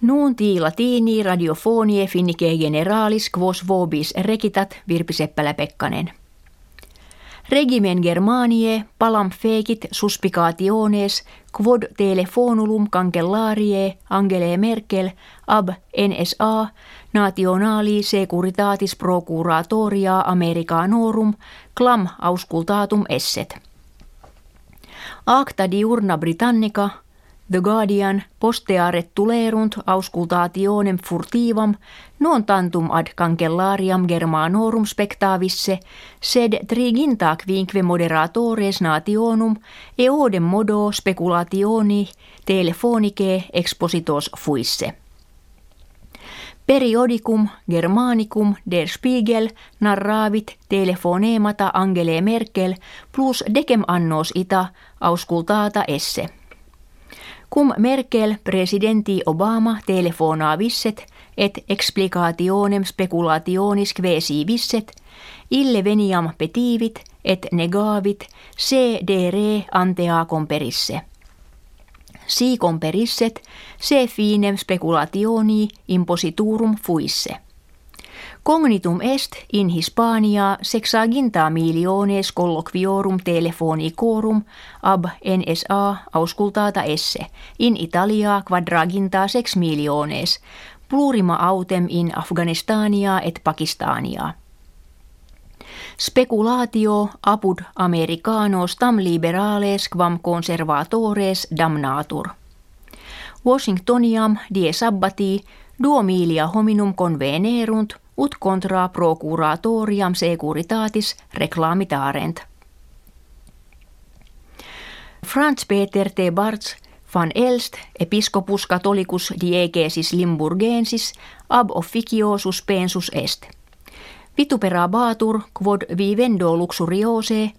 Nuunti latini radiofonie finnike generalis quos vobis rekitat Virpi Seppälä-Pekkanen. Regimen Germanie palam fekit suspicationes quod telefonulum cancellarie Angele Merkel ab NSA nationali securitatis procuratoria Americanorum clam auscultatum esset. Acta diurna Britannica – The Guardian postearet tulerunt auscultationem furtivam non tantum ad cancellariam germanorum spectavisse sed triginta quinque moderatores nationum eodem modo speculationi telefonice expositos fuisse. Periodicum Germanicum der Spiegel narravit telefonemata Angele Merkel plus decem annos ita auscultata esse. Cum Merkel presidenti Obama telefonaa visset et explicationem speculationis quesi visset, ille veniam petivit et negavit se dere antea comperisse. Si comperisset se finem speculationi impositurum fuisse. Cognitum est in Hispania sexaginta miliones colloquiorum telefonicorum ab NSA auscultata esse, in Italia quadraginta sex miliones, plurima autem in Afganistania et Pakistania. Speculatio apud americanos tam liberales quam conservatores damnatur. Washingtoniam die sabbati duo milia hominum convenerunt – ut contra procuratoriam securitatis reclamitarent. Franz Peter T. Bartz van Elst, episcopus catholicus diegesis limburgensis, ab officio suspensus est. Vituperabatur quod vivendo luxuriose,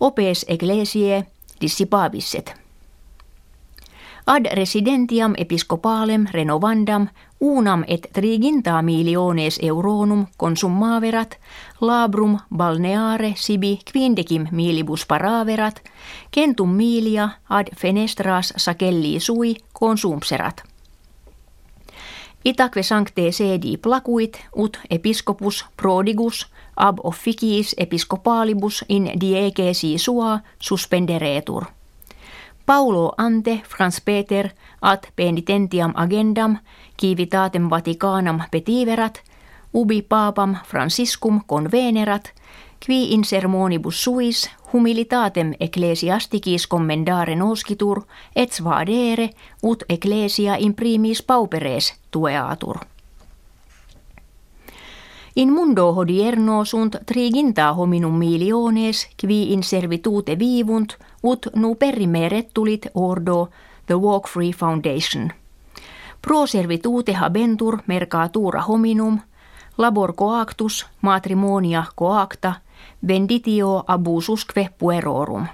opes ecclesiae dissipavisset. Ad residentiam episcopalem renovandam unam et triginta miliones euronum consummaverat, labrum balneare sibi quindecim milibus paraverat, centum milia ad fenestras sacelli sui consumserat. Itaque sancte sedi placuit ut episcopus prodigus ab officiis episcopalibus in diegesi sua suspenderetur. Paulo ante Franz Peter ad penitentiam agendam civitatem Vaticanam petiverat, ubi papam Franciscum convenerat, qui in sermonibus suis humilitatem ecclesiasticis commendare noscitur et svadere ut ecclesia in primis pauperes tueatur. In mundo hodierno sunt triginta hominum miliones qui in servitute vivunt ut nu perimerettulit ordo the Walk Free Foundation. Pro servitute habentur mercatura hominum, labor coactus, matrimonia coacta, venditio abususque puerorum.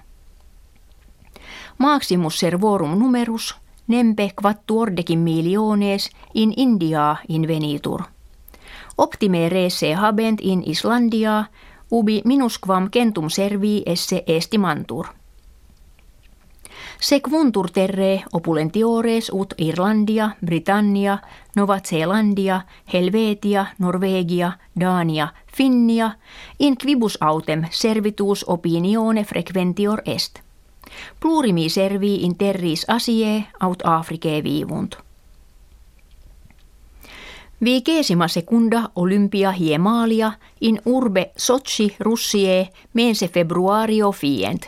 Maximus servorum numerus, nempe quattuordecim miliones in India invenitur. Optime rese habent in Islandia, ubi minusquam centum servi esse estimantur. Sequuntur terre opulentiores ut Irlandia, Britannia, Nova Zeelandia, Helvetia, Norvegia, Dania, Finnia, in quibus autem servitus opinione frequentior est. Plurimi servi in terris asie aut Africae vivunt. Vigesima secunda Olympia hiemalia in urbe Sochi Russie mense februario fient.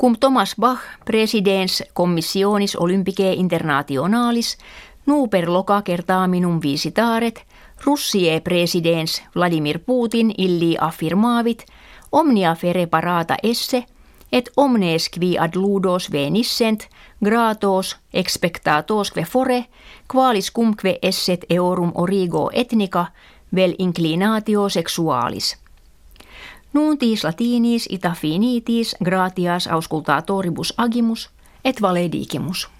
Cum Thomas Bach presidens commissionis olympicae internationalis nuper loca kertaaminum visitaret Russie presidens Vladimir Putin illi affirmaavit omnia fere parata esse et omnes qui ad ludos venissent gratos expectatosque fore qualis cumque esset eorum origo etnica vel inclinatio sexualis. Nuntis latinis ita finitis gratias auscultatoribus agimus et valedigimus.